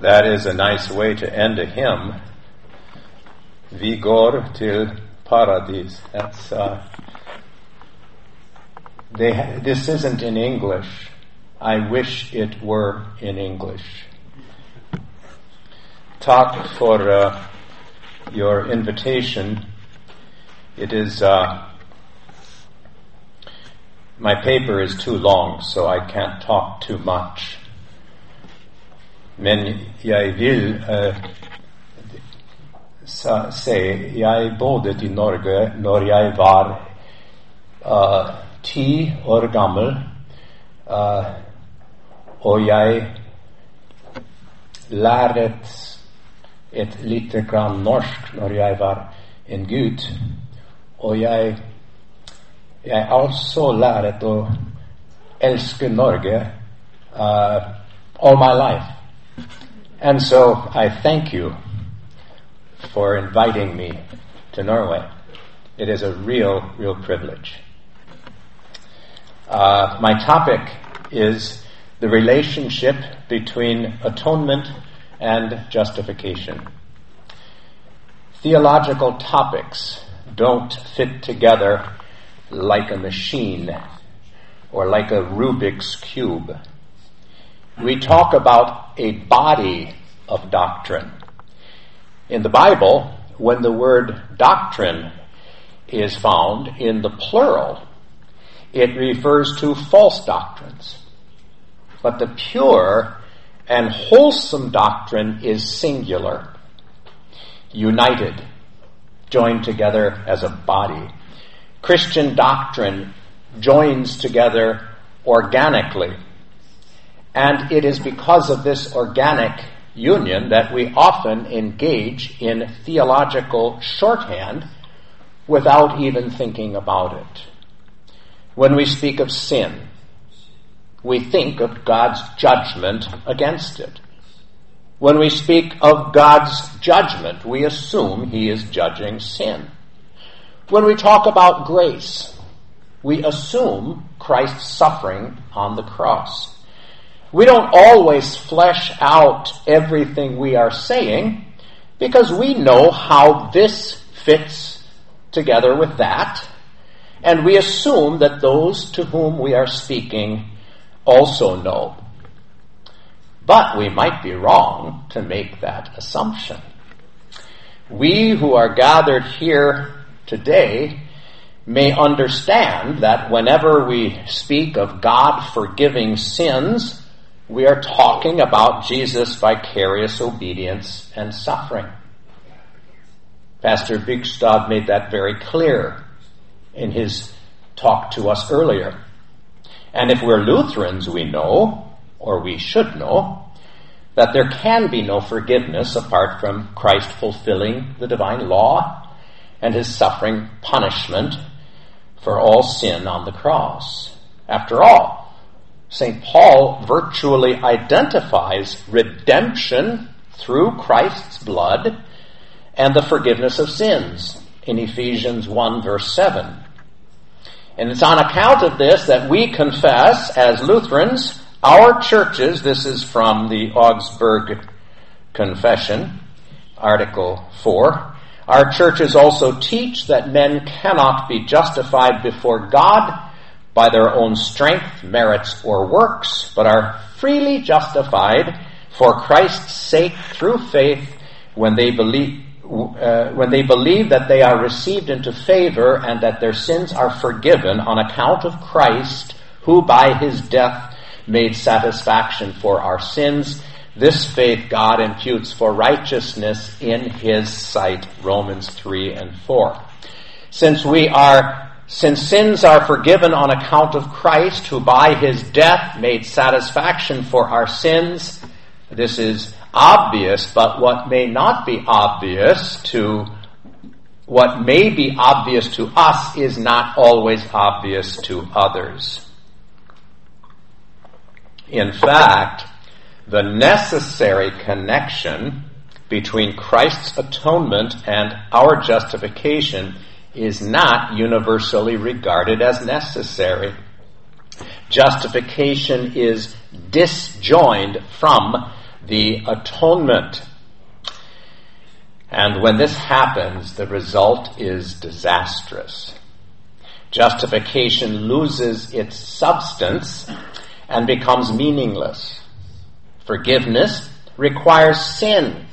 That is a nice way to end a hymn. Vigor till paradis. That's uh, they this isn't in English. I wish it were in English. Talk for uh, your invitation. It is uh, my paper is too long, so I can't talk too much. Men jeg vil uh, si Jeg bodde i Norge når jeg var uh, ti år gammel, uh, og jeg lærte et lite grann norsk når jeg var en gutt. Og jeg, jeg altså lærte å elske Norge uh, all my life. And so I thank you for inviting me to Norway. It is a real, real privilege. Uh, my topic is the relationship between atonement and justification. Theological topics don't fit together like a machine or like a Rubik's Cube. We talk about a body of doctrine. In the Bible, when the word doctrine is found in the plural, it refers to false doctrines. But the pure and wholesome doctrine is singular, united, joined together as a body. Christian doctrine joins together organically. And it is because of this organic union that we often engage in theological shorthand without even thinking about it. When we speak of sin, we think of God's judgment against it. When we speak of God's judgment, we assume He is judging sin. When we talk about grace, we assume Christ's suffering on the cross. We don't always flesh out everything we are saying because we know how this fits together with that, and we assume that those to whom we are speaking also know. But we might be wrong to make that assumption. We who are gathered here today may understand that whenever we speak of God forgiving sins, we are talking about Jesus' vicarious obedience and suffering. Pastor Bygstad made that very clear in his talk to us earlier. And if we're Lutherans, we know, or we should know, that there can be no forgiveness apart from Christ fulfilling the divine law and his suffering punishment for all sin on the cross. After all, St. Paul virtually identifies redemption through Christ's blood and the forgiveness of sins in Ephesians 1 verse 7. And it's on account of this that we confess as Lutherans, our churches, this is from the Augsburg Confession, Article 4, our churches also teach that men cannot be justified before God by their own strength, merits, or works, but are freely justified for Christ's sake through faith when they believe uh, when they believe that they are received into favor and that their sins are forgiven on account of Christ, who by his death made satisfaction for our sins. This faith God imputes for righteousness in his sight. Romans 3 and 4. Since we are since sins are forgiven on account of Christ, who by his death made satisfaction for our sins, this is obvious, but what may not be obvious to what may be obvious to us is not always obvious to others. In fact, the necessary connection between Christ's atonement and our justification is not universally regarded as necessary. Justification is disjoined from the atonement. And when this happens, the result is disastrous. Justification loses its substance and becomes meaningless. Forgiveness requires sin.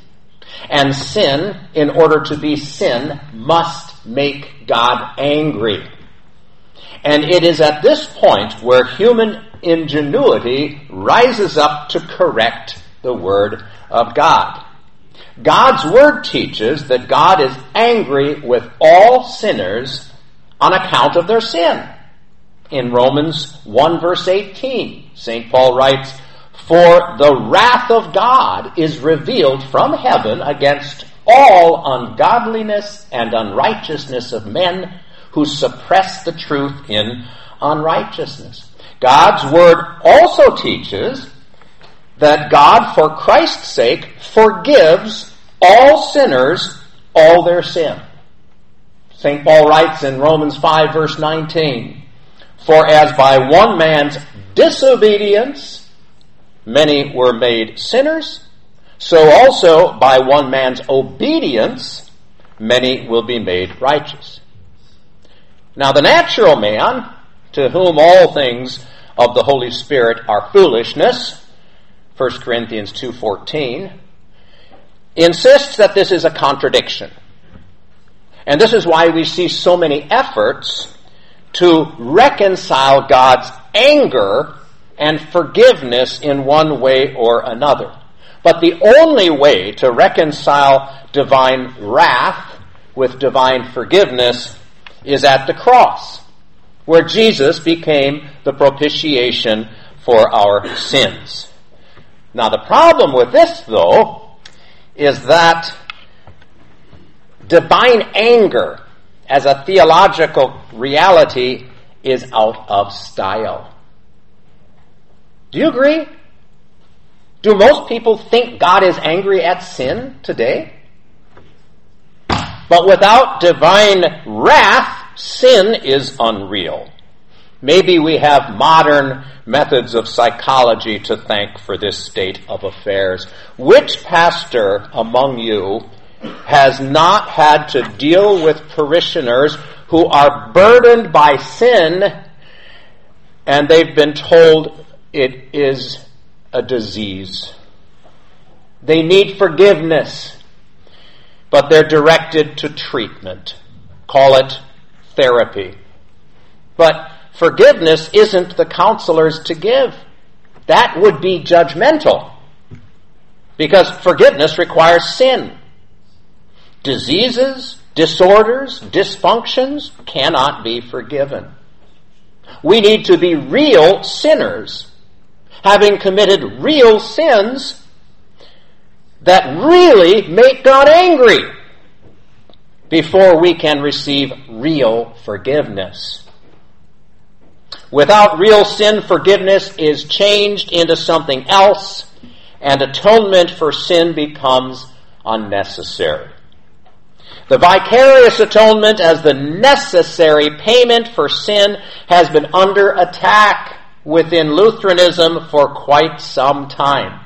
And sin, in order to be sin, must make God angry. And it is at this point where human ingenuity rises up to correct the Word of God. God's Word teaches that God is angry with all sinners on account of their sin. In Romans 1 verse 18, St. Paul writes, For the wrath of God is revealed from heaven against all ungodliness and unrighteousness of men who suppress the truth in unrighteousness. God's word also teaches that God, for Christ's sake, forgives all sinners all their sin. St. Paul writes in Romans 5 verse 19, For as by one man's disobedience many were made sinners, so also by one man's obedience many will be made righteous. Now the natural man, to whom all things of the Holy Spirit are foolishness, 1 Corinthians 2:14, insists that this is a contradiction. And this is why we see so many efforts to reconcile God's anger and forgiveness in one way or another. But the only way to reconcile divine wrath with divine forgiveness is at the cross, where Jesus became the propitiation for our sins. Now, the problem with this, though, is that divine anger as a theological reality is out of style. Do you agree? Do most people think God is angry at sin today? But without divine wrath, sin is unreal. Maybe we have modern methods of psychology to thank for this state of affairs. Which pastor among you has not had to deal with parishioners who are burdened by sin and they've been told it is a disease? They need forgiveness, but they're directed to treatment. Call it therapy. But forgiveness isn't the counselor's to give. That would be judgmental. Because forgiveness requires sin. Diseases, disorders, dysfunctions cannot be forgiven. We need to be real sinners, having committed real sins that really make God angry before we can receive real forgiveness. Without real sin, forgiveness is changed into something else, and atonement for sin becomes unnecessary. The vicarious atonement as the necessary payment for sin has been under attack within Lutheranism for quite some time.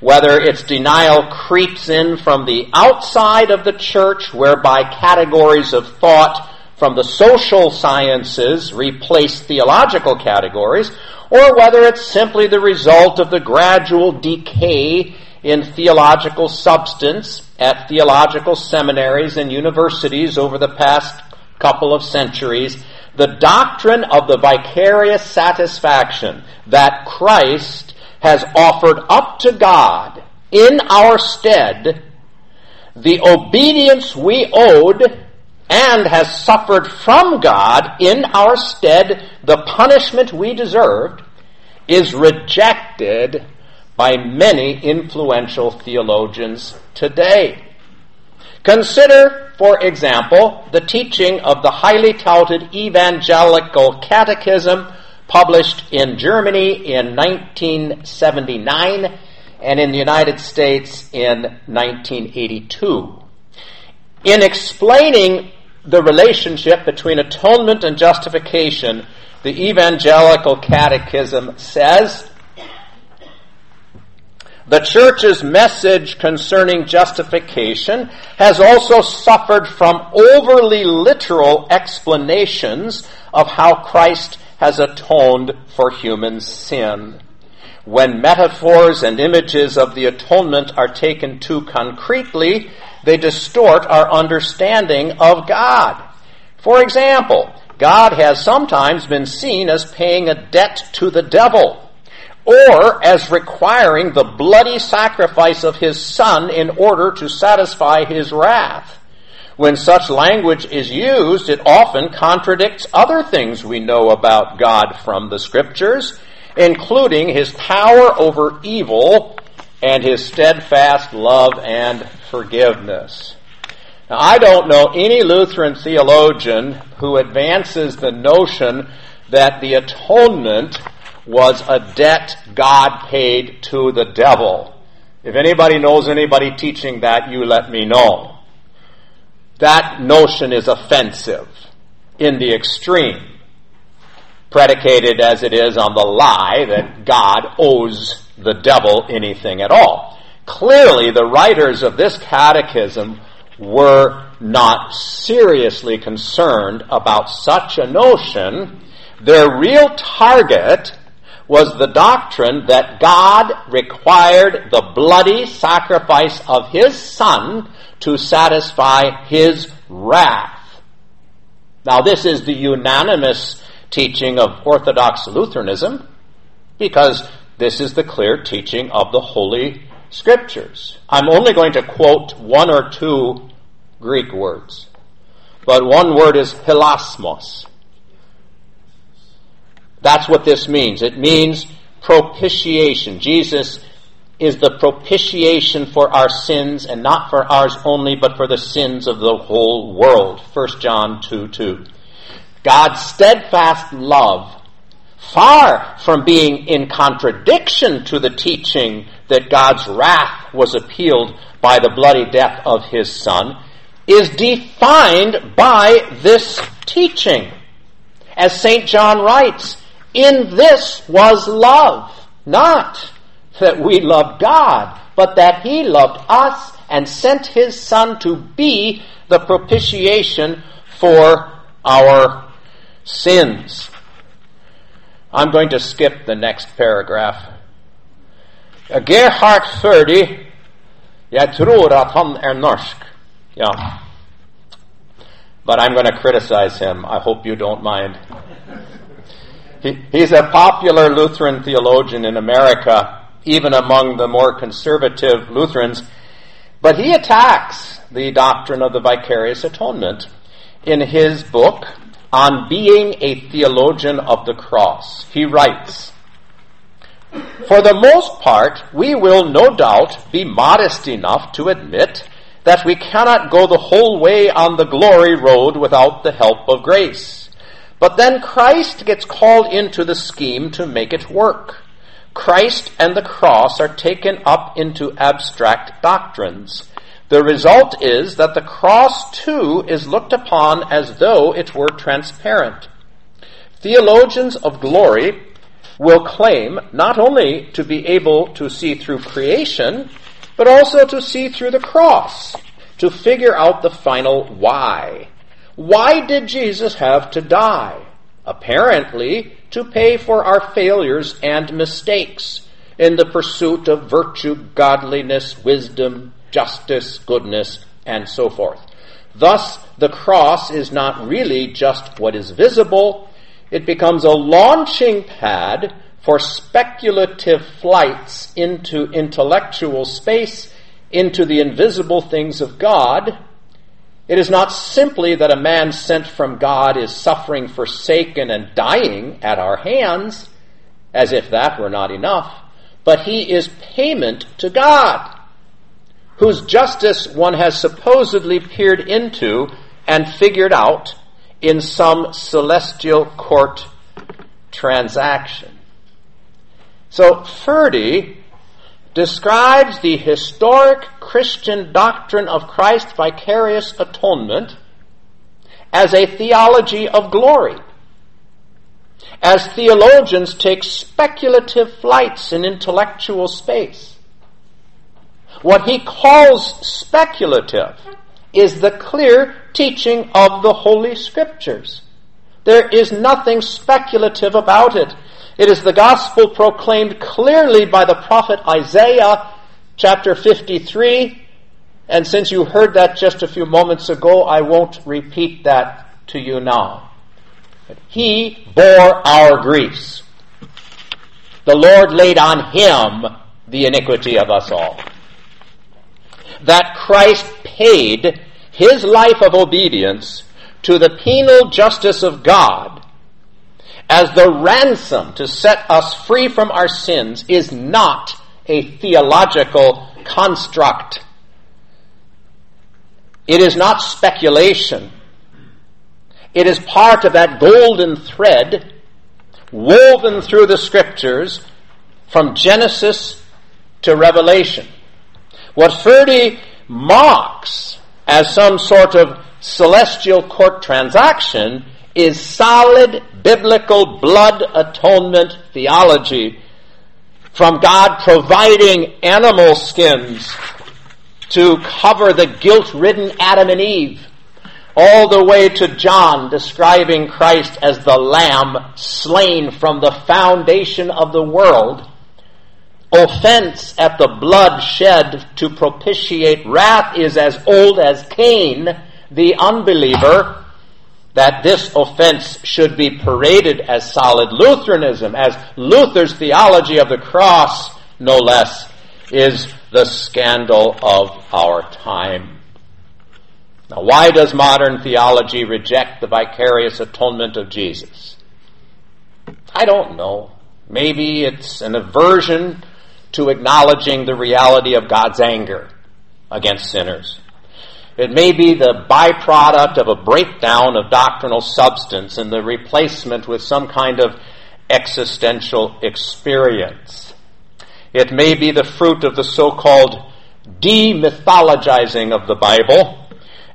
Whether its denial creeps in from the outside of the church, whereby categories of thought from the social sciences replace theological categories, or whether it's simply the result of the gradual decay in theological substance at theological seminaries and universities over the past couple of centuries, the doctrine of the vicarious satisfaction that Christ has offered up to God in our stead the obedience we owed and has suffered from God in our stead the punishment we deserved, is rejected by many influential theologians today. Consider, for example, the teaching of the highly touted Evangelical Catechism published in Germany in 1979 and in the United States in 1982. In explaining the relationship between atonement and justification, the Evangelical Catechism says The church's message concerning justification has also suffered from overly literal explanations of how Christ has atoned for human sin. When metaphors and images of the atonement are taken too concretely, they distort our understanding of God. For example, God has sometimes been seen as paying a debt to the devil, or as requiring the bloody sacrifice of his son in order to satisfy his wrath. When such language is used, it often contradicts other things we know about God from the scriptures, including his power over evil and his steadfast love and forgiveness. Now, I don't know any Lutheran theologian who advances the notion that the atonement was a debt God paid to the devil. If anybody knows anybody teaching that, you let me know. That notion is offensive in the extreme, predicated as it is on the lie that God owes the devil anything at all. Clearly, the writers of this catechism were not seriously concerned about such a notion, their real target was the doctrine that God required the bloody sacrifice of His Son to satisfy His wrath. Now this is the unanimous teaching of Orthodox Lutheranism because this is the clear teaching of the Holy Scriptures. I'm only going to quote one or two Greek words. But one word is hilasmos. That's what this means. It means propitiation. Jesus is the propitiation for our sins and not for ours only, but for the sins of the whole world. 1 John 2 2. God's steadfast love, far from being in contradiction to the teaching that God's wrath was appealed by the bloody death of his Son, is defined by this teaching. As St. John writes, in this was love, not that we loved God, but that He loved us and sent His Son to be the propitiation for our sins. I'm going to skip the next paragraph. Gerhard Forde, jeg tror han er. Yeah. But I'm going to criticize him. I hope you don't mind. He, he's a popular Lutheran theologian in America, even among the more conservative Lutherans. But he attacks the doctrine of the vicarious atonement in his book on being a theologian of the cross. He writes, For the most part, we will no doubt be modest enough to admit that we cannot go the whole way on the glory road without the help of grace. But then Christ gets called into the scheme to make it work. Christ and the cross are taken up into abstract doctrines. The result is that the cross too is looked upon as though it were transparent. Theologians of glory will claim not only to be able to see through creation, but also to see through the cross, to figure out the final why. Why did Jesus have to die? Apparently, to pay for our failures and mistakes in the pursuit of virtue, godliness, wisdom, justice, goodness, and so forth. Thus, the cross is not really just what is visible, it becomes a launching pad for speculative flights into intellectual space, into the invisible things of God. It is not simply that a man sent from God is suffering, forsaken, and dying at our hands, as if that were not enough, but he is payment to God, whose justice one has supposedly peered into and figured out in some celestial court transaction. So Forde describes the historic Christian doctrine of Christ's vicarious atonement as a theology of glory. As theologians take speculative flights in intellectual space. What he calls speculative is the clear teaching of the Holy Scriptures. There is nothing speculative about it. It is the gospel proclaimed clearly by the prophet Isaiah, chapter 53. And since you heard that just a few moments ago, I won't repeat that to you now. He bore our griefs. The Lord laid on him the iniquity of us all. That Christ paid his life of obedience to the penal justice of God as the ransom to set us free from our sins is not a theological construct. It is not speculation. It is part of that golden thread woven through the scriptures from Genesis to Revelation. What Forde mocks as some sort of celestial court transaction is solid biblical blood atonement theology from God providing animal skins to cover the guilt ridden Adam and Eve, all the way to John describing Christ as the Lamb slain from the foundation of the world. Offense at the blood shed to propitiate wrath is as old as Cain the unbeliever that this offense should be paraded as solid Lutheranism, as Luther's theology of the cross, no less, is the scandal of our time. Now, why does modern theology reject the vicarious atonement of Jesus? I don't know. Maybe it's an aversion to acknowledging the reality of God's anger against sinners. It may be the byproduct of a breakdown of doctrinal substance and the replacement with some kind of existential experience. It may be the fruit of the so-called demythologizing of the Bible,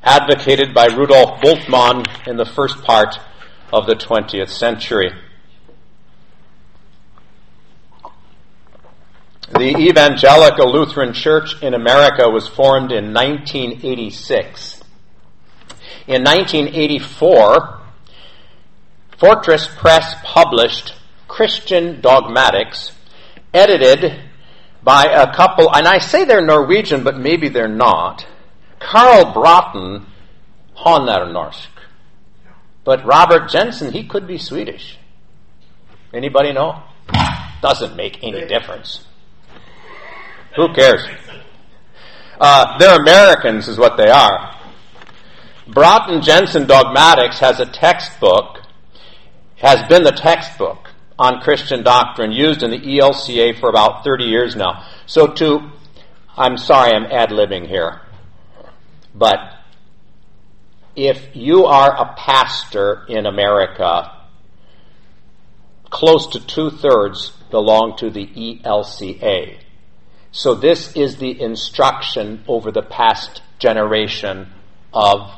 advocated by Rudolf Bultmann in the first part of the 20th century. The Evangelical Lutheran Church in America was formed in 1986. In 1984, Fortress Press published Christian Dogmatics, edited by a couple, and I say they're Norwegian, but maybe they're not. Carl Braaten, han norsk. But Robert Jenson, he could be Swedish. Anybody know? Doesn't make any difference. Who cares? Uh, they're Americans, is what they are. Braaten Jenson Dogmatics has a textbook, has been the textbook on Christian doctrine used in the ELCA for about 30 years now. So to, I'm sorry, I'm ad libbing here, but if you are a pastor in America, close to two thirds belong to the ELCA. So this is the instruction over the past generation of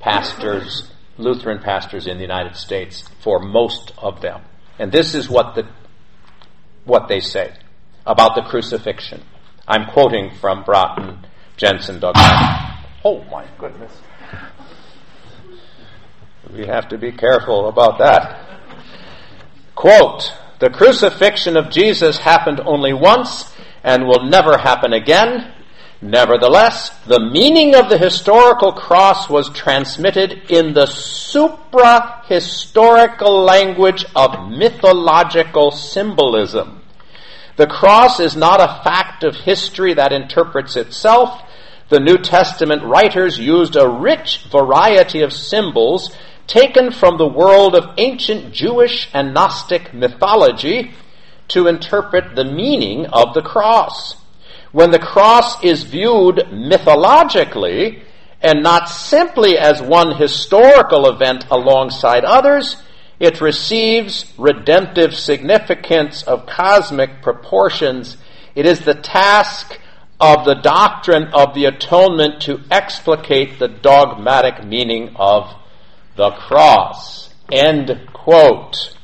pastors, Lutheran pastors in the United States, for most of them. And this is what the, what they say about the crucifixion. I'm quoting from Braaten Jenson Dogmatic. Oh my goodness. We have to be careful about that. Quote, the crucifixion of Jesus happened only once and will never happen again. Nevertheless, the meaning of the historical cross was transmitted in the supra-historical language of mythological symbolism. The cross is not a fact of history that interprets itself. The New Testament writers used a rich variety of symbols taken from the world of ancient Jewish and Gnostic mythology to interpret the meaning of the cross. When the cross is viewed mythologically and not simply as one historical event alongside others, it receives redemptive significance of cosmic proportions. It is the task of the doctrine of the atonement to explicate the dogmatic meaning of the cross. End quote.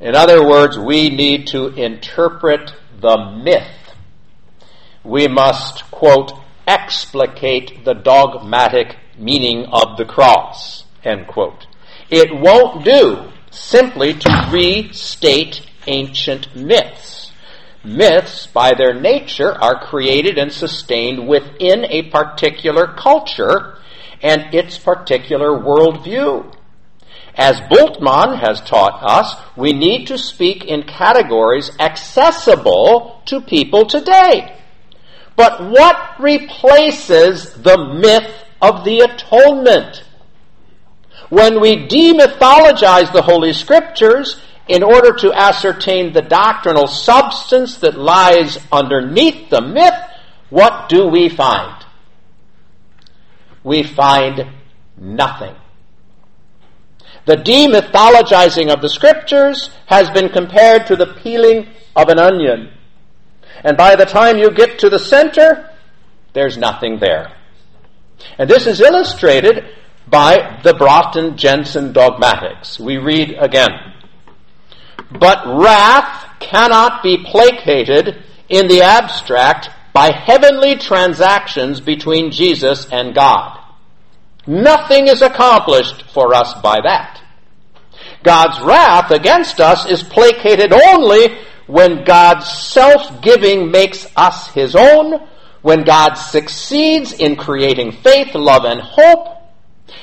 In other words, we need to interpret the myth. we must, quote, explicate the dogmatic meaning of the cross, end quote. It won't do simply to restate ancient myths. Myths, by their nature, are created and sustained within a particular culture and its particular worldview. As Bultmann has taught us, we need to speak in categories accessible to people today. But what replaces the myth of the atonement? When we demythologize the Holy Scriptures in order to ascertain the doctrinal substance that lies underneath the myth, what do we find? We find nothing. The demythologizing of the Scriptures has been compared to the peeling of an onion. And by the time you get to the center, there's nothing there. And this is illustrated by the Braaten Jenson dogmatics. We read again. But wrath cannot be placated in the abstract by heavenly transactions between Jesus and God. Nothing is accomplished for us by that. God's wrath against us is placated only when God's self-giving makes us his own, when God succeeds in creating faith, love, and hope,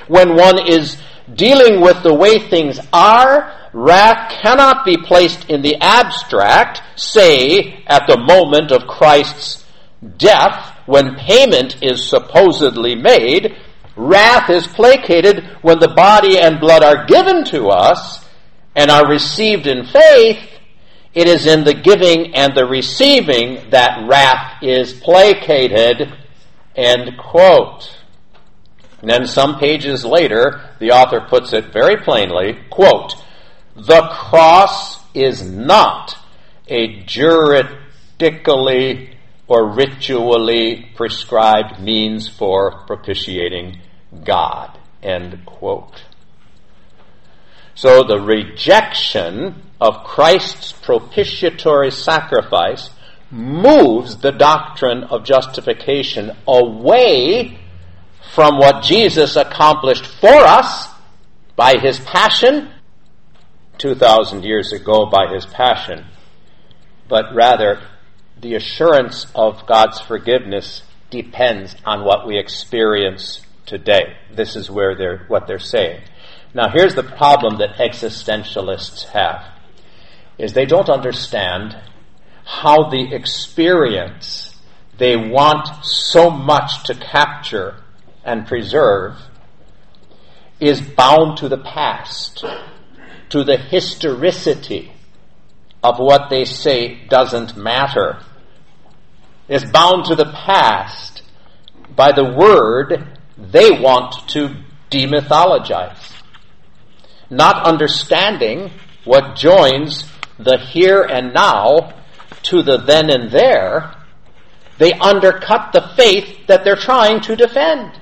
when one is dealing with the way things are, wrath cannot be placed in the abstract, say, at the moment of Christ's death, when payment is supposedly made. Wrath is placated when the body and blood are given to us and are received in faith. It is in the giving and the receiving that wrath is placated. End quote. And then some pages later, the author puts it very plainly, quote, the cross is not a juridically or ritually prescribed means for propitiating God. End quote. So the rejection of Christ's propitiatory sacrifice moves the doctrine of justification away from what Jesus accomplished for us by his passion, 2,000 years ago by his passion, but rather the assurance of God's forgiveness depends on what we experience today. This is where they're, what they're saying. Now here's the problem that existentialists have, is they don't understand how the experience they want so much to capture and preserve is bound to the past, to the historicity of what they say doesn't matter, is bound to the past by the word they want to demythologize. Not understanding what joins the here and now to the then and there, they undercut the faith that they're trying to defend.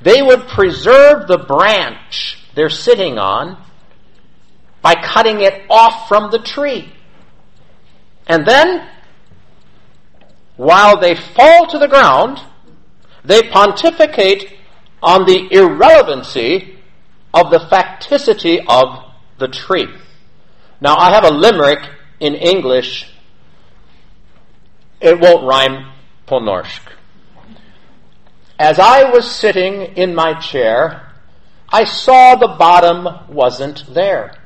They would preserve the branch they're sitting on by cutting it off from the tree. And then, while they fall to the ground, they pontificate on the irrelevancy of the facticity of the tree. Now, I have a limerick in English. It won't rhyme Ponorsk. As I was sitting in my chair, I saw the bottom wasn't there.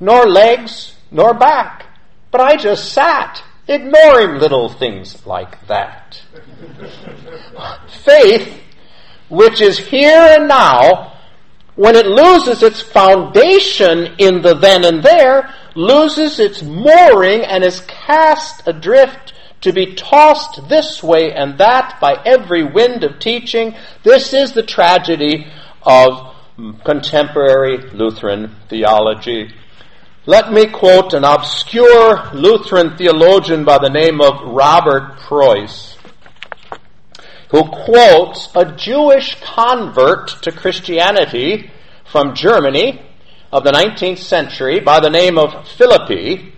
Nor legs, nor back. But I just sat, ignoring little things like that. Faith, which is here and now, when it loses its foundation in the then and there, loses its mooring and is cast adrift to be tossed this way and that by every wind of teaching. This is the tragedy of contemporary Lutheran theology. Let me quote an obscure Lutheran theologian by the name of Robert Preus, who quotes a Jewish convert to Christianity from Germany of the 19th century by the name of Philippi,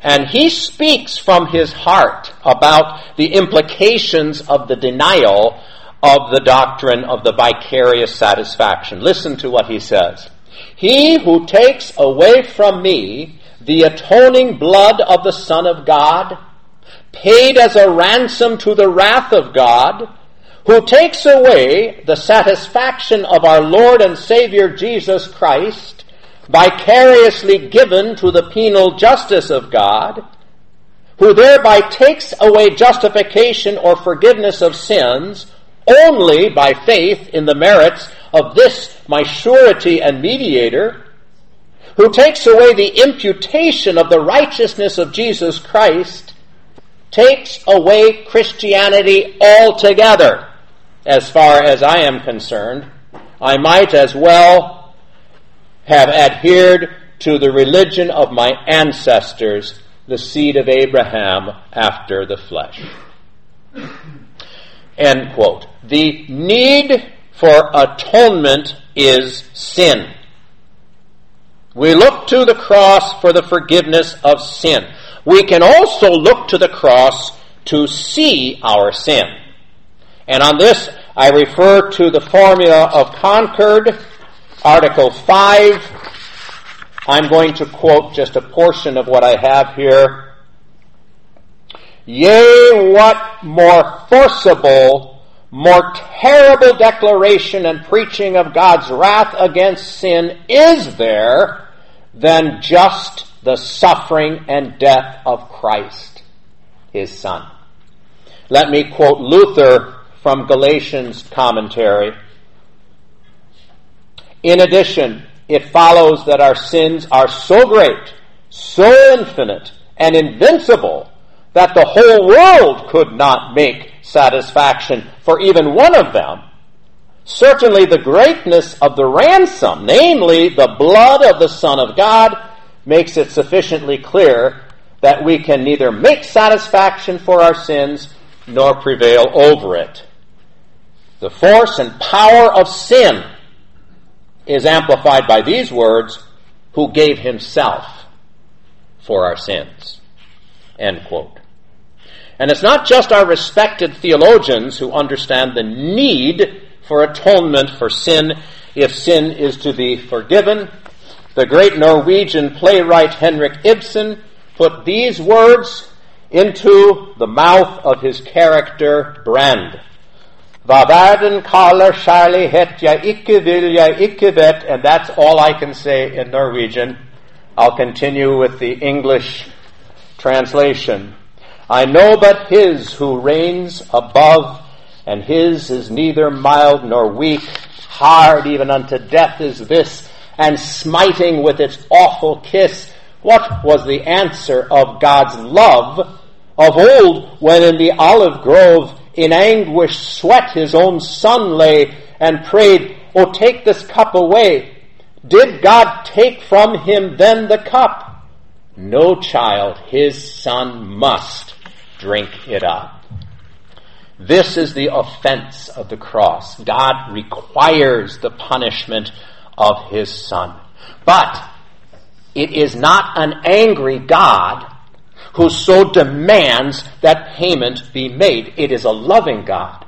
And he speaks from his heart about the implications of the denial of the doctrine of the vicarious satisfaction. Listen to what he says. He who takes away from me the atoning blood of the Son of God, paid as a ransom to the wrath of God, who takes away the satisfaction of our Lord and Savior Jesus Christ, vicariously given to the penal justice of God, who thereby takes away justification or forgiveness of sins only by faith in the merits of this my surety and mediator, who takes away the imputation of the righteousness of Jesus Christ, takes away Christianity altogether. As far as I am concerned, I might as well have adhered to the religion of my ancestors, the seed of Abraham after the flesh. End quote. The need for atonement is sin. We look to the cross for the forgiveness of sin. We can also look to the cross to see our sin. And on this, I refer to the formula of Concord, Article 5. I'm going to quote just a portion of what I have here. Yea, what more forcible, more terrible declaration and preaching of God's wrath against sin is there than just the suffering and death of Christ, his Son. Let me quote Luther from Galatians commentary. In addition, it follows that our sins are so great, so infinite, and invincible that the whole world could not make satisfaction for even one of them. Certainly the greatness of the ransom, namely the blood of the Son of God, makes it sufficiently clear that we can neither make satisfaction for our sins nor prevail over it. The force and power of sin is amplified by these words, who gave himself for our sins. End quote. And it's not just our respected theologians who understand the need for atonement for sin if sin is to be forgiven. The great Norwegian playwright Henrik Ibsen put these words into the mouth of his character Brand. Hva verden kaller kjærlighet jeg ikke vil, ikke vet, and that's all I can say in Norwegian. I'll continue with the English translation. I know but his who reigns above, and his is neither mild nor weak, hard even unto death is this, and smiting with its awful kiss. What was the answer of God's love of old when in the olive grove in anguish sweat his own son lay and prayed, Oh, take this cup away. Did God take from him then the cup? No child, his son must drink it up. This is the offense of the cross. God requires the punishment of his son. But it is not an angry God who so demands that payment be made. It is a loving God.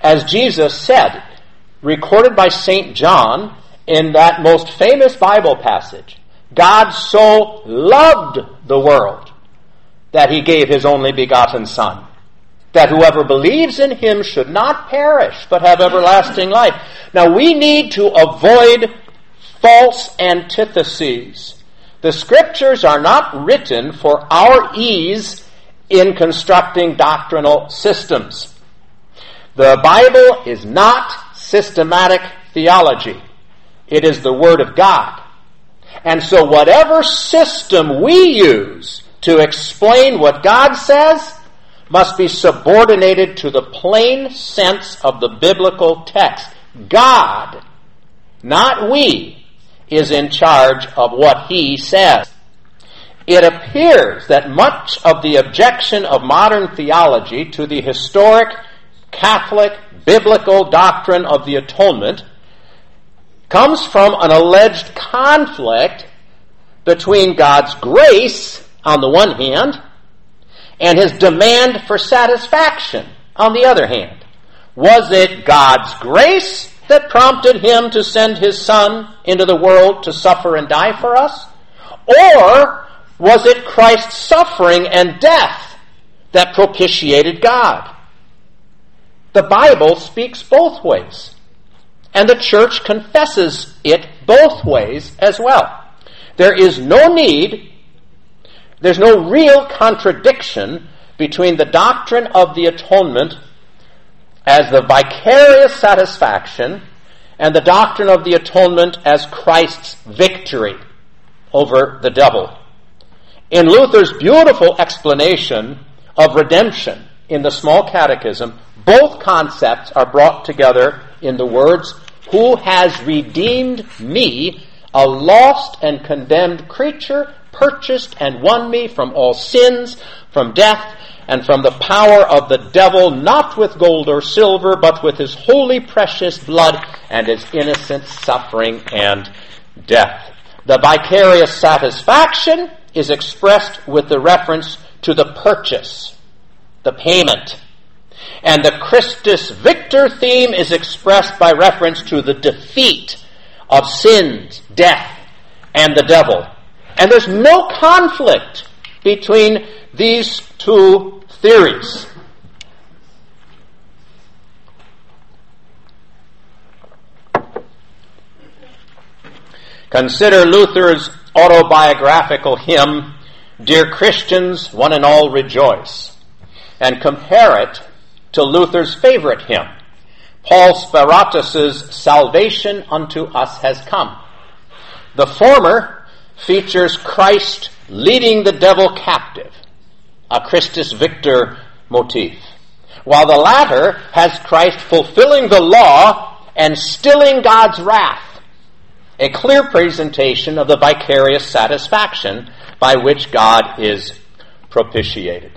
As Jesus said, recorded by St. John in that most famous Bible passage, God so loved the world that he gave his only begotten Son, that whoever believes in him should not perish, but have everlasting life. Now we need to avoid false antitheses. The scriptures are not written for our ease in constructing doctrinal systems. The Bible is not systematic theology. It is the Word of God. And so whatever system we use to explain what God says must be subordinated to the plain sense of the biblical text. God, not we, is in charge of what he says. It appears that much of the objection of modern theology to the historic Catholic biblical doctrine of the atonement comes from an alleged conflict between God's grace on the one hand, and his demand for satisfaction on the other hand. Was it God's grace that prompted him to send his son into the world to suffer and die for us? Or was it Christ's suffering and death that propitiated God? The Bible speaks both ways, and the church confesses it both ways as well. There is no need, there's no real contradiction between the doctrine of the atonement as the vicarious satisfaction and the doctrine of the atonement as Christ's victory over the devil. In Luther's beautiful explanation of redemption in the small catechism, both concepts are brought together in the words, Who has redeemed me, a lost and condemned creature, purchased and won me from all sins, from death, and from the power of the devil, not with gold or silver, but with his holy precious blood and his innocent suffering and death. The vicarious satisfaction is expressed with the reference to the purchase, the payment. And the Christus Victor theme is expressed by reference to the defeat of sins, death, and the devil. And there's no conflict between these two theories. Consider Luther's autobiographical hymn, Dear Christians, one and all rejoice, and compare it to Luther's favorite hymn, Paul Speratus's Salvation unto us has come. The former features Christ leading the devil captive, a Christus Victor motif, while the latter has Christ fulfilling the law and stilling God's wrath, a clear presentation of the vicarious satisfaction by which God is propitiated.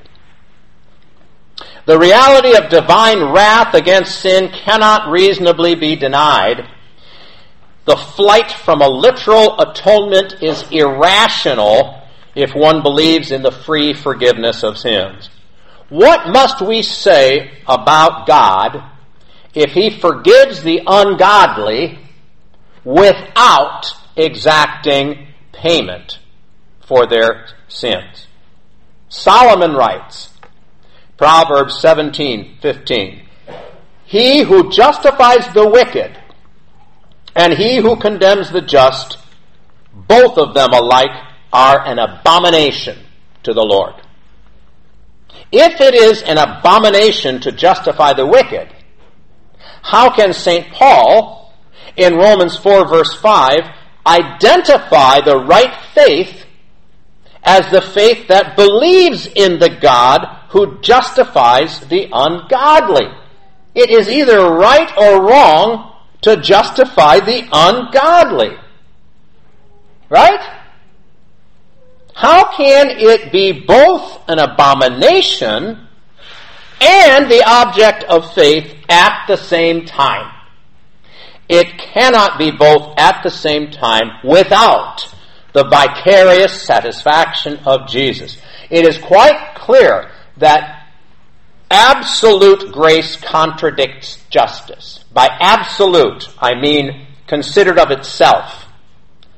The reality of divine wrath against sin cannot reasonably be denied. The flight from a literal atonement is irrational if one believes in the free forgiveness of sins. What must we say about God if He forgives the ungodly without exacting payment for their sins? Solomon writes, Proverbs 17, 15, He who justifies the wicked and he who condemns the just, both of them alike are an abomination to the Lord. If it is an abomination to justify the wicked, how can St. Paul, in Romans 4 verse 5, identify the right faith as the faith that believes in the God who justifies the ungodly? It is either right or wrong to justify the ungodly. Right? How can it be both an abomination and the object of faith at the same time? It cannot be both at the same time without the vicarious satisfaction of Jesus. It is quite clear that absolute grace contradicts justice. By absolute, I mean considered of itself,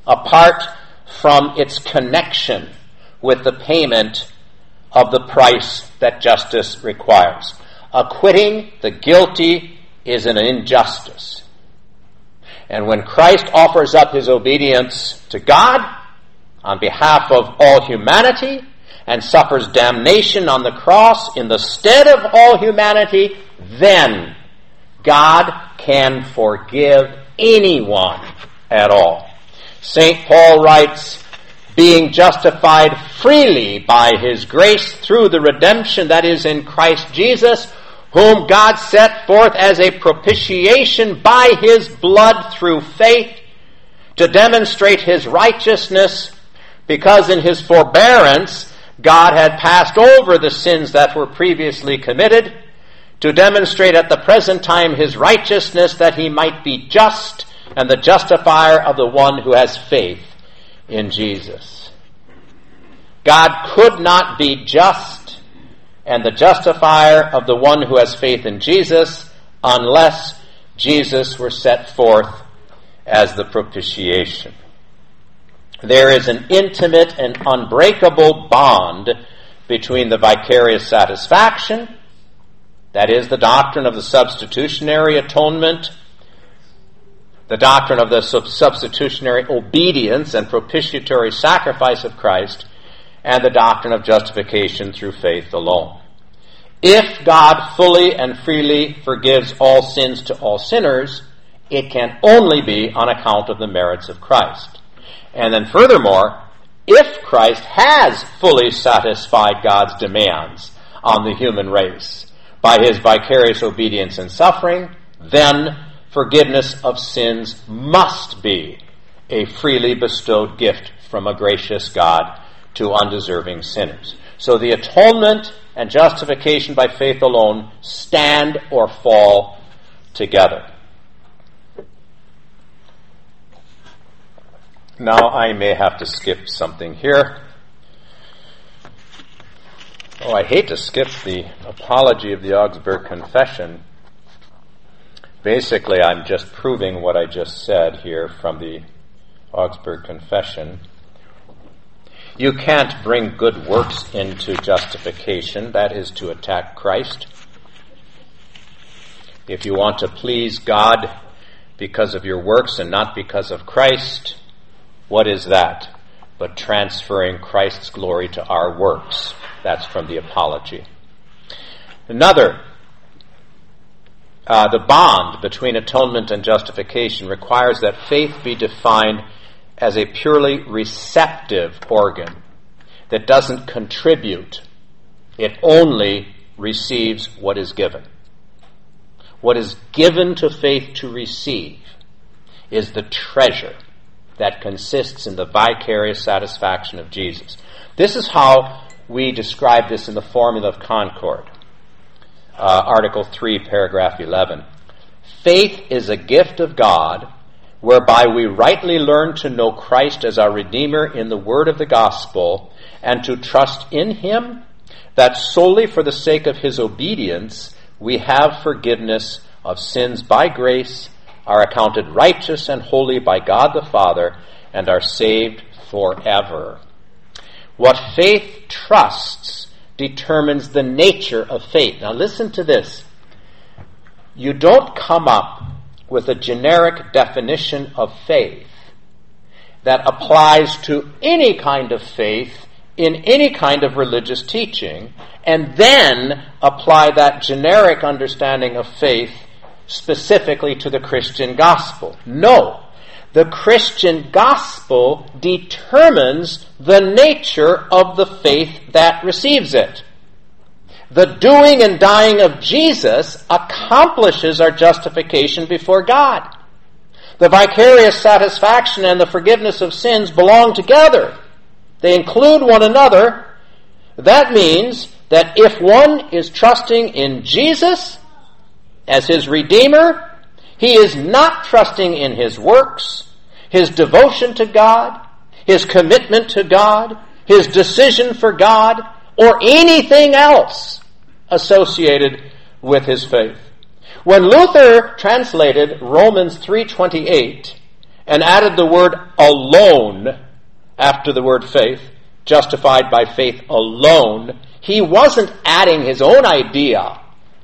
apart from its connection with the payment of the price that justice requires. Acquitting the guilty is an injustice. And when Christ offers up his obedience to God on behalf of all humanity and suffers damnation on the cross in the stead of all humanity, then God can forgive anyone at all. St. Paul writes, being justified freely by his grace through the redemption that is in Christ Jesus, whom God set forth as a propitiation by his blood through faith to demonstrate his righteousness, because in his forbearance God had passed over the sins that were previously committed, to demonstrate at the present time his righteousness that he might be just and the justifier of the one who has faith in Jesus. God could not be just and the justifier of the one who has faith in Jesus unless Jesus were set forth as the propitiation. There is an intimate and unbreakable bond between the vicarious satisfaction, that is, the doctrine of the substitutionary atonement, the doctrine of the substitutionary obedience and propitiatory sacrifice of Christ, and the doctrine of justification through faith alone. If God fully and freely forgives all sins to all sinners, it can only be on account of the merits of Christ. And then furthermore, if Christ has fully satisfied God's demands on the human race by his vicarious obedience and suffering, then forgiveness of sins must be a freely bestowed gift from a gracious God to undeserving sinners. So the atonement and justification by faith alone stand or fall together. Now I may have to skip something here. Oh, I hate to skip the apology of the Augsburg Confession. Basically, I'm just proving what I just said here from the Augsburg Confession. You can't bring good works into justification, that is to attack Christ. If you want to please God because of your works and not because of Christ, what is that? But transferring Christ's glory to our works. That's from the Apology. Another, uh, the bond between atonement and justification requires that faith be defined as a purely receptive organ that doesn't contribute. It only receives what is given. What is given to faith to receive is the treasure that consists in the vicarious satisfaction of Jesus. This is how we describe this in the Formula of Concord, uh, Article 3, Paragraph 11. Faith is a gift of God whereby we rightly learn to know Christ as our Redeemer in the word of the gospel and to trust in Him that solely for the sake of His obedience we have forgiveness of sins by grace are accounted righteous and holy by God the Father, and are saved forever. What faith trusts determines the nature of faith. Now listen to this. You don't come up with a generic definition of faith that applies to any kind of faith in any kind of religious teaching and then apply that generic understanding of faith specifically to the Christian gospel. No. The Christian gospel determines the nature of the faith that receives it. The doing and dying of Jesus accomplishes our justification before God. The vicarious satisfaction and the forgiveness of sins belong together. They include one another. That means that if one is trusting in Jesus, as his Redeemer, he is not trusting in his works, his devotion to God, his commitment to God, his decision for God, or anything else associated with his faith. When Luther translated Romans 3:28 and added the word alone after the word faith, justified by faith alone, he wasn't adding his own idea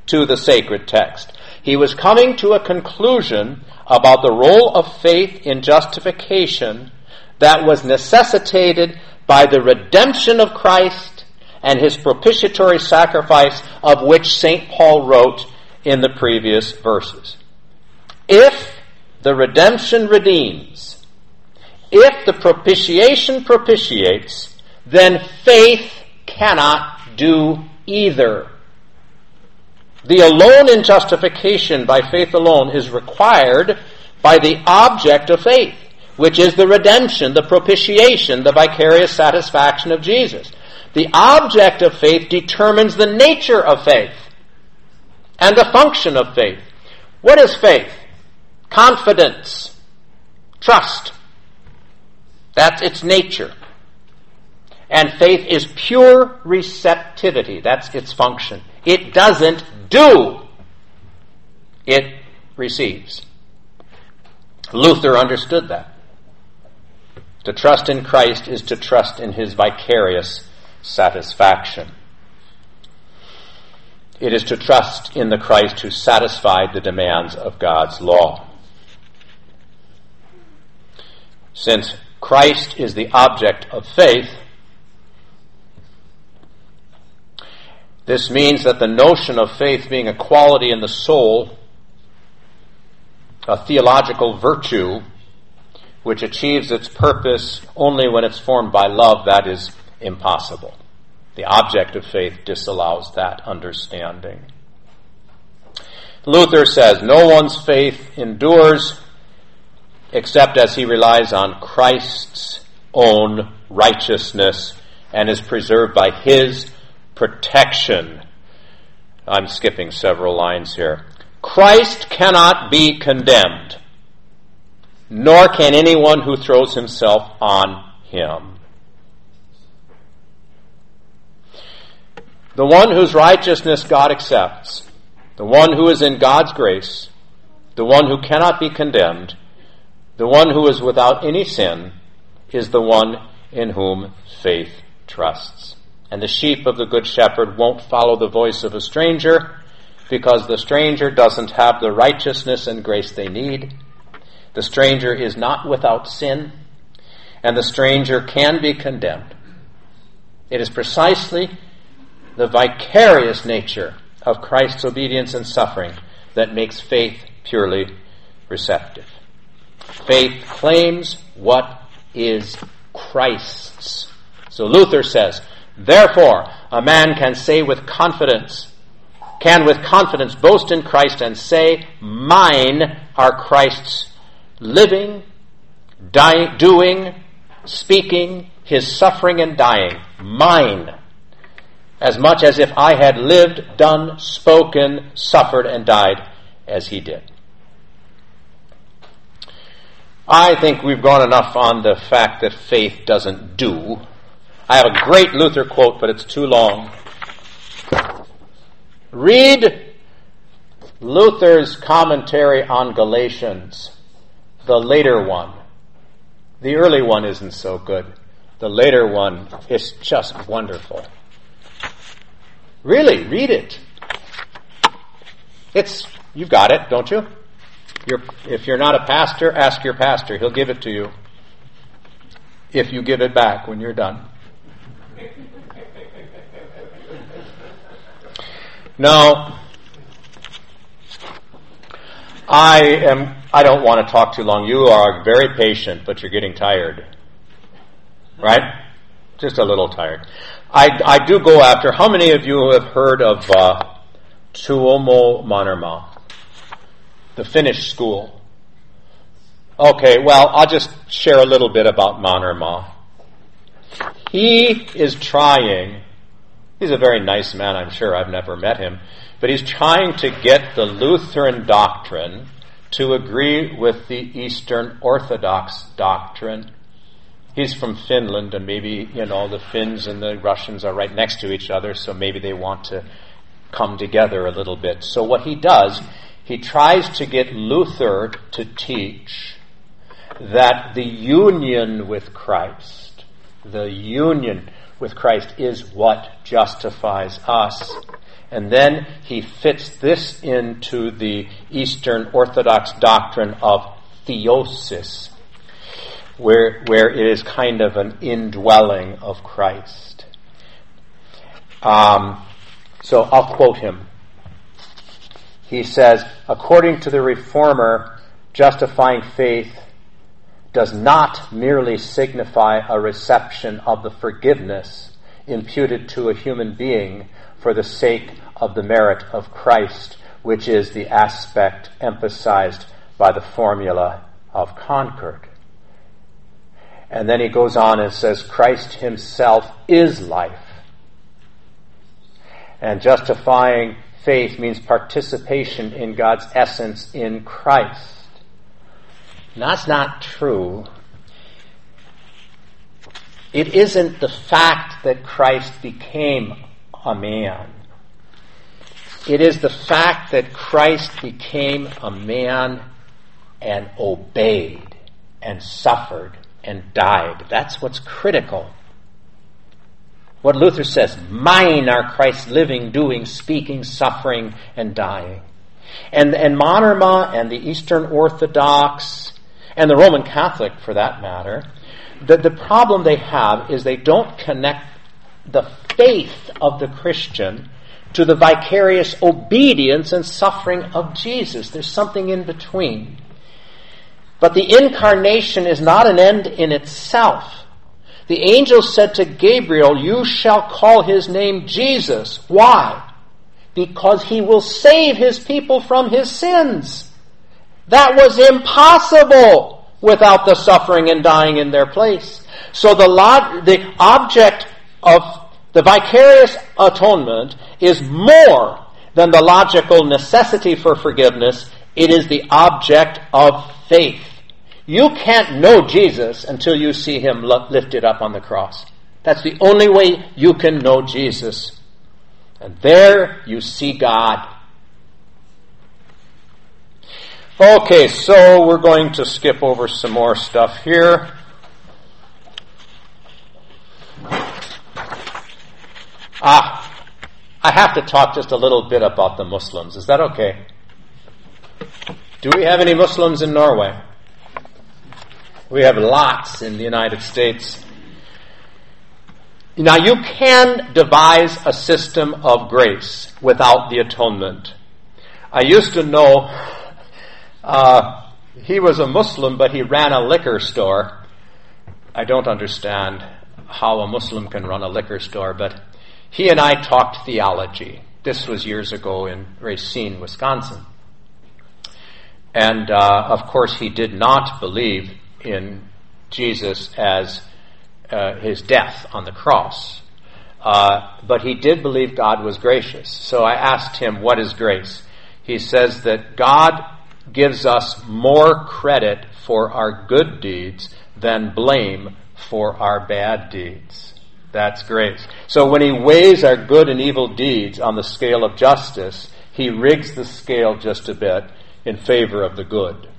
to the sacred text. He was coming to a conclusion about the role of faith in justification that was necessitated by the redemption of Christ and his propitiatory sacrifice of which St. Paul wrote in the previous verses. If the redemption redeems, if the propitiation propitiates, then faith cannot do either. The alone in justification by faith alone is required by the object of faith, which is the redemption, the propitiation, the vicarious satisfaction of Jesus. The object of faith determines the nature of faith and the function of faith. What is faith? Confidence, trust. That's its nature. And faith is pure receptivity. That's its function. It doesn't do. It receives. Luther understood that. To trust in Christ is to trust in his vicarious satisfaction. It is to trust in the Christ who satisfied the demands of God's law. Since Christ is the object of faith, this means that the notion of faith being a quality in the soul, a theological virtue, which achieves its purpose only when it's formed by love, that is impossible. The object of faith disallows that understanding. Luther says, No one's faith endures except as he relies on Christ's own righteousness and is preserved by his protection. I'm skipping several lines here. Christ cannot be condemned, nor can anyone who throws himself on him. The one whose righteousness God accepts, the one who is in God's grace, the one who cannot be condemned, the one who is without any sin, is the one in whom faith trusts. And the sheep of the Good Shepherd won't follow the voice of a stranger because the stranger doesn't have the righteousness and grace they need. The stranger is not without sin, and the stranger can be condemned. It is precisely the vicarious nature of Christ's obedience and suffering that makes faith purely receptive. Faith claims what is Christ's. So Luther says, therefore, a man can say with confidence, can with confidence boast in Christ and say, mine are Christ's living, dying, doing, speaking, his suffering and dying. Mine as much as if I had lived, done, spoken, suffered, and died as he did. I think we've gone enough on the fact that faith doesn't do. I have a great Luther quote, but it's too long. Read Luther's commentary on Galatians, the later one. The early one isn't so good. The later one is just wonderful. Really, read it. It's, you've got it, don't you? You're, if you're not a pastor, ask your pastor. He'll give it to you. If you give it back when you're done. No. I am, I don't want to talk too long. You are very patient, but you're getting tired. Right? Just a little tired. I, I do go after. How many of you have heard of uh, Tuomo Mannermaa, the Finnish school? Okay, well, I'll just share a little bit about Mannermaa. He is trying, he's a very nice man, I'm sure. I've never met him. But he's trying to get the Lutheran doctrine to agree with the Eastern Orthodox doctrine he's from Finland, and maybe you know the Finns and the Russians are right next to each other, so maybe they want to come together a little bit. So what he does, he tries to get Luther to teach that the union with Christ, the union with Christ is what justifies us. And then he fits this into the Eastern Orthodox doctrine of theosis, where, where it is kind of an indwelling of Christ. Um, so I'll quote him. He says, according to the reformer, justifying faith does not merely signify a reception of the forgiveness imputed to a human being for the sake of the merit of Christ, which is the aspect emphasized by the formula of Concord. And then he goes on and says, Christ himself is life. And justifying faith means participation in God's essence in Christ. That's not true. It isn't the fact that Christ became a man. It is the fact that Christ became a man and obeyed and suffered and died. That's what's critical. What Luther says, mine are Christ's living, doing, speaking, suffering, and dying. And, and Mannermaa and the Eastern Orthodox and the Roman Catholic for that matter, the, the problem they have is they don't connect the faith of the Christian to the vicarious obedience and suffering of Jesus. There's something in between. But the incarnation is not an end in itself. The angel said to Gabriel, You shall call his name Jesus. Why? Because he will save his people from his sins. That was impossible without the suffering and dying in their place. So the, log- the object of the vicarious atonement is more than the logical necessity for forgiveness. It is the object of faith. You can't know Jesus until you see him lifted up on the cross. That's the only way you can know Jesus. And there you see God. Okay, so we're going to skip over some more stuff here. Ah, I have to talk just a little bit about the Muslims. Is that okay? Do we have any Muslims in Norway? We have lots in the United States. Now, you can devise a system of grace without the atonement. I used to know uh, he was a Muslim, but he ran a liquor store. I don't understand how a Muslim can run a liquor store, but he and I talked theology. This was years ago in Racine, Wisconsin. And uh, of course, he did not believe in Jesus as uh, his death on the cross. Uh, but he did believe God was gracious. So I asked him, What is grace? He says that God gives us more credit for our good deeds than blame for our bad deeds. That's grace. So when he weighs our good and evil deeds on the scale of justice, he rigs the scale just a bit in favor of the good.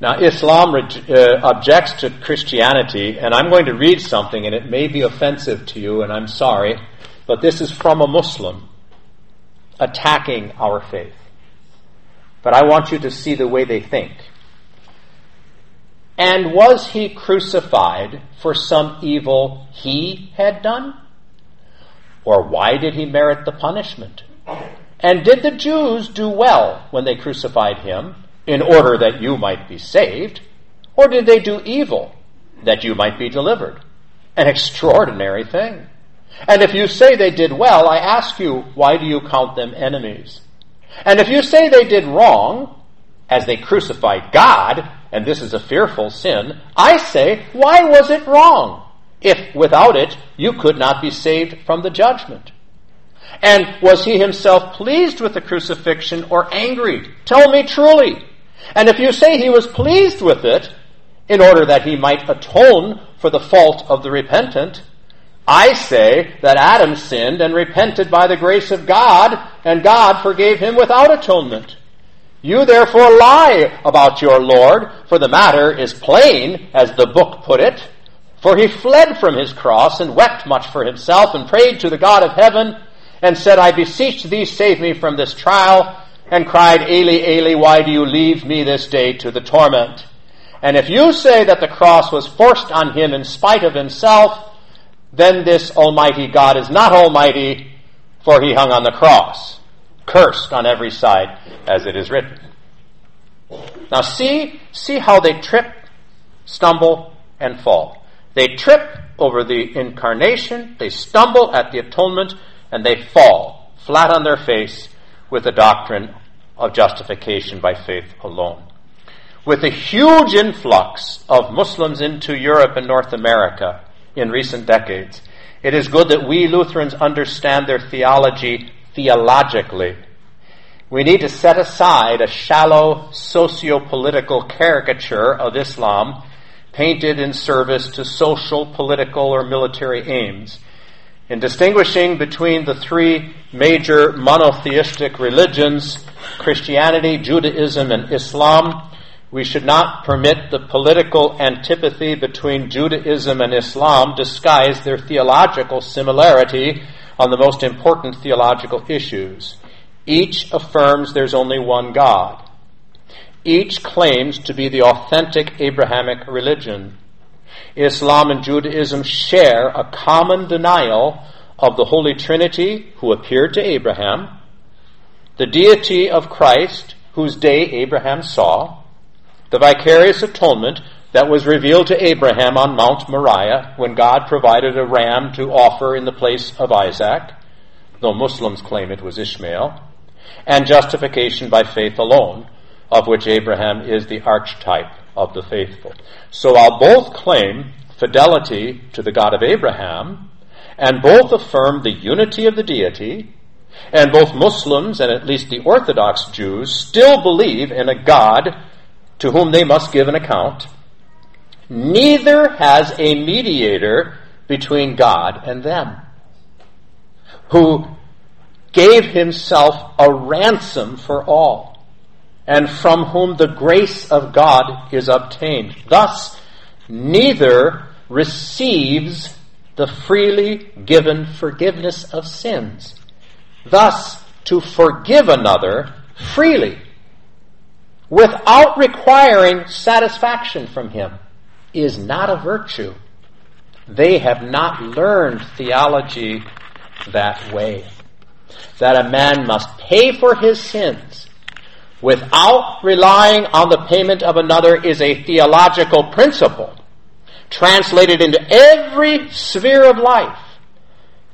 Now, Islam uh, objects to Christianity, and I'm going to read something, and it may be offensive to you, and I'm sorry, but this is from a Muslim attacking our faith. But I want you to see the way they think. And was he crucified for some evil he had done? Or why did he merit the punishment? And did the Jews do well when they crucified him? in order that you might be saved? Or did they do evil that you might be delivered? An extraordinary thing. And if you say they did well, I ask you, why do you count them enemies? And if you say they did wrong, as they crucified God, and this is a fearful sin, I say, why was it wrong? If without it you could not be saved from the judgment. And was he himself pleased with the crucifixion or angry? Tell me truly. And if you say he was pleased with it, in order that he might atone for the fault of the repentant, I say that Adam sinned and repented by the grace of God, and God forgave him without atonement. You therefore lie about your Lord, for the matter is plain, as the book put it. For he fled from his cross and wept much for himself and prayed to the God of heaven and said, I beseech thee, save me from this trial and cried, Eli, Eli, why do you leave me this day to the torment? And if you say that the cross was forced on him in spite of himself, then this Almighty God is not Almighty, for he hung on the cross, cursed on every side, as it is written. Now see, see how they trip, stumble, and fall. They trip over the incarnation, they stumble at the atonement, and they fall flat on their face with the doctrine of justification by faith alone. With a huge influx of Muslims into Europe and North America in recent decades, it is good that we Lutherans understand their theology theologically. We need to set aside a shallow socio-political caricature of Islam painted in service to social, political, or military aims. In distinguishing between the three major monotheistic religions, Christianity, Judaism, and Islam, we should not permit the political antipathy between Judaism and Islam disguise their theological similarity on the most important theological issues. Each affirms there's only one God. Each claims to be the authentic Abrahamic religion. Islam and Judaism share a common denial of the Holy Trinity who appeared to Abraham, the deity of Christ whose day Abraham saw, the vicarious atonement that was revealed to Abraham on Mount Moriah when God provided a ram to offer in the place of Isaac, though Muslims claim it was Ishmael, and justification by faith alone, of which Abraham is the archetype of the faithful. So while both claim fidelity to the God of Abraham, and both affirm the unity of the deity, and both Muslims and at least the Orthodox Jews still believe in a God to whom they must give an account, neither has a mediator between God and them, who gave himself a ransom for all, and from whom the grace of God is obtained. Thus, neither receives the freely given forgiveness of sins. Thus, to forgive another freely without requiring satisfaction from him is not a virtue. They have not learned theology that way. That a man must pay for his sins without relying on the payment of another is a theological principle translated into every sphere of life.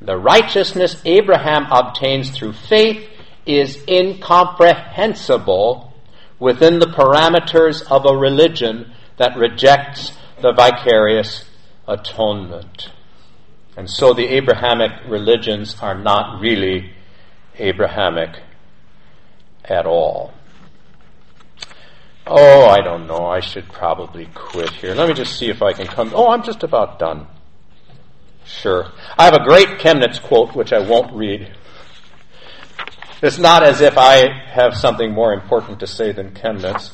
The righteousness Abraham obtains through faith is incomprehensible within the parameters of a religion that rejects the vicarious atonement. And so the Abrahamic religions are not really Abrahamic at all. Oh, I don't know. I should probably quit here. Let me just see if I can come. Oh, I'm just about done. Sure. I have a great Chemnitz quote, which I won't read. It's not as if I have something more important to say than Chemnitz,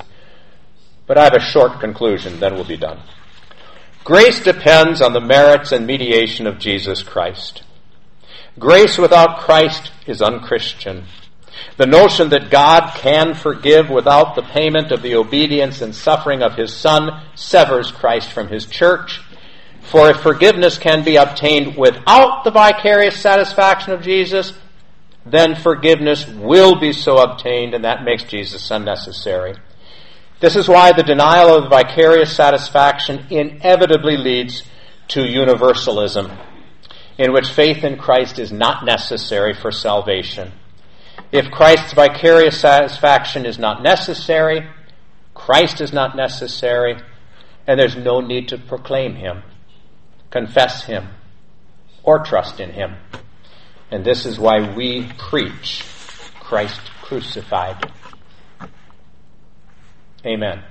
but I have a short conclusion, then we'll be done. Grace depends on the merits and mediation of Jesus Christ. Grace without Christ is unchristian. The notion that God can forgive without the payment of the obedience and suffering of his Son severs Christ from his church. For if forgiveness can be obtained without the vicarious satisfaction of Jesus, then forgiveness will be so obtained, and that makes Jesus unnecessary. This is why the denial of vicarious satisfaction inevitably leads to universalism, in which faith in Christ is not necessary for salvation. If Christ's vicarious satisfaction is not necessary, Christ is not necessary, and there's no need to proclaim Him, confess Him, or trust in Him. And this is why we preach Christ crucified. Amen.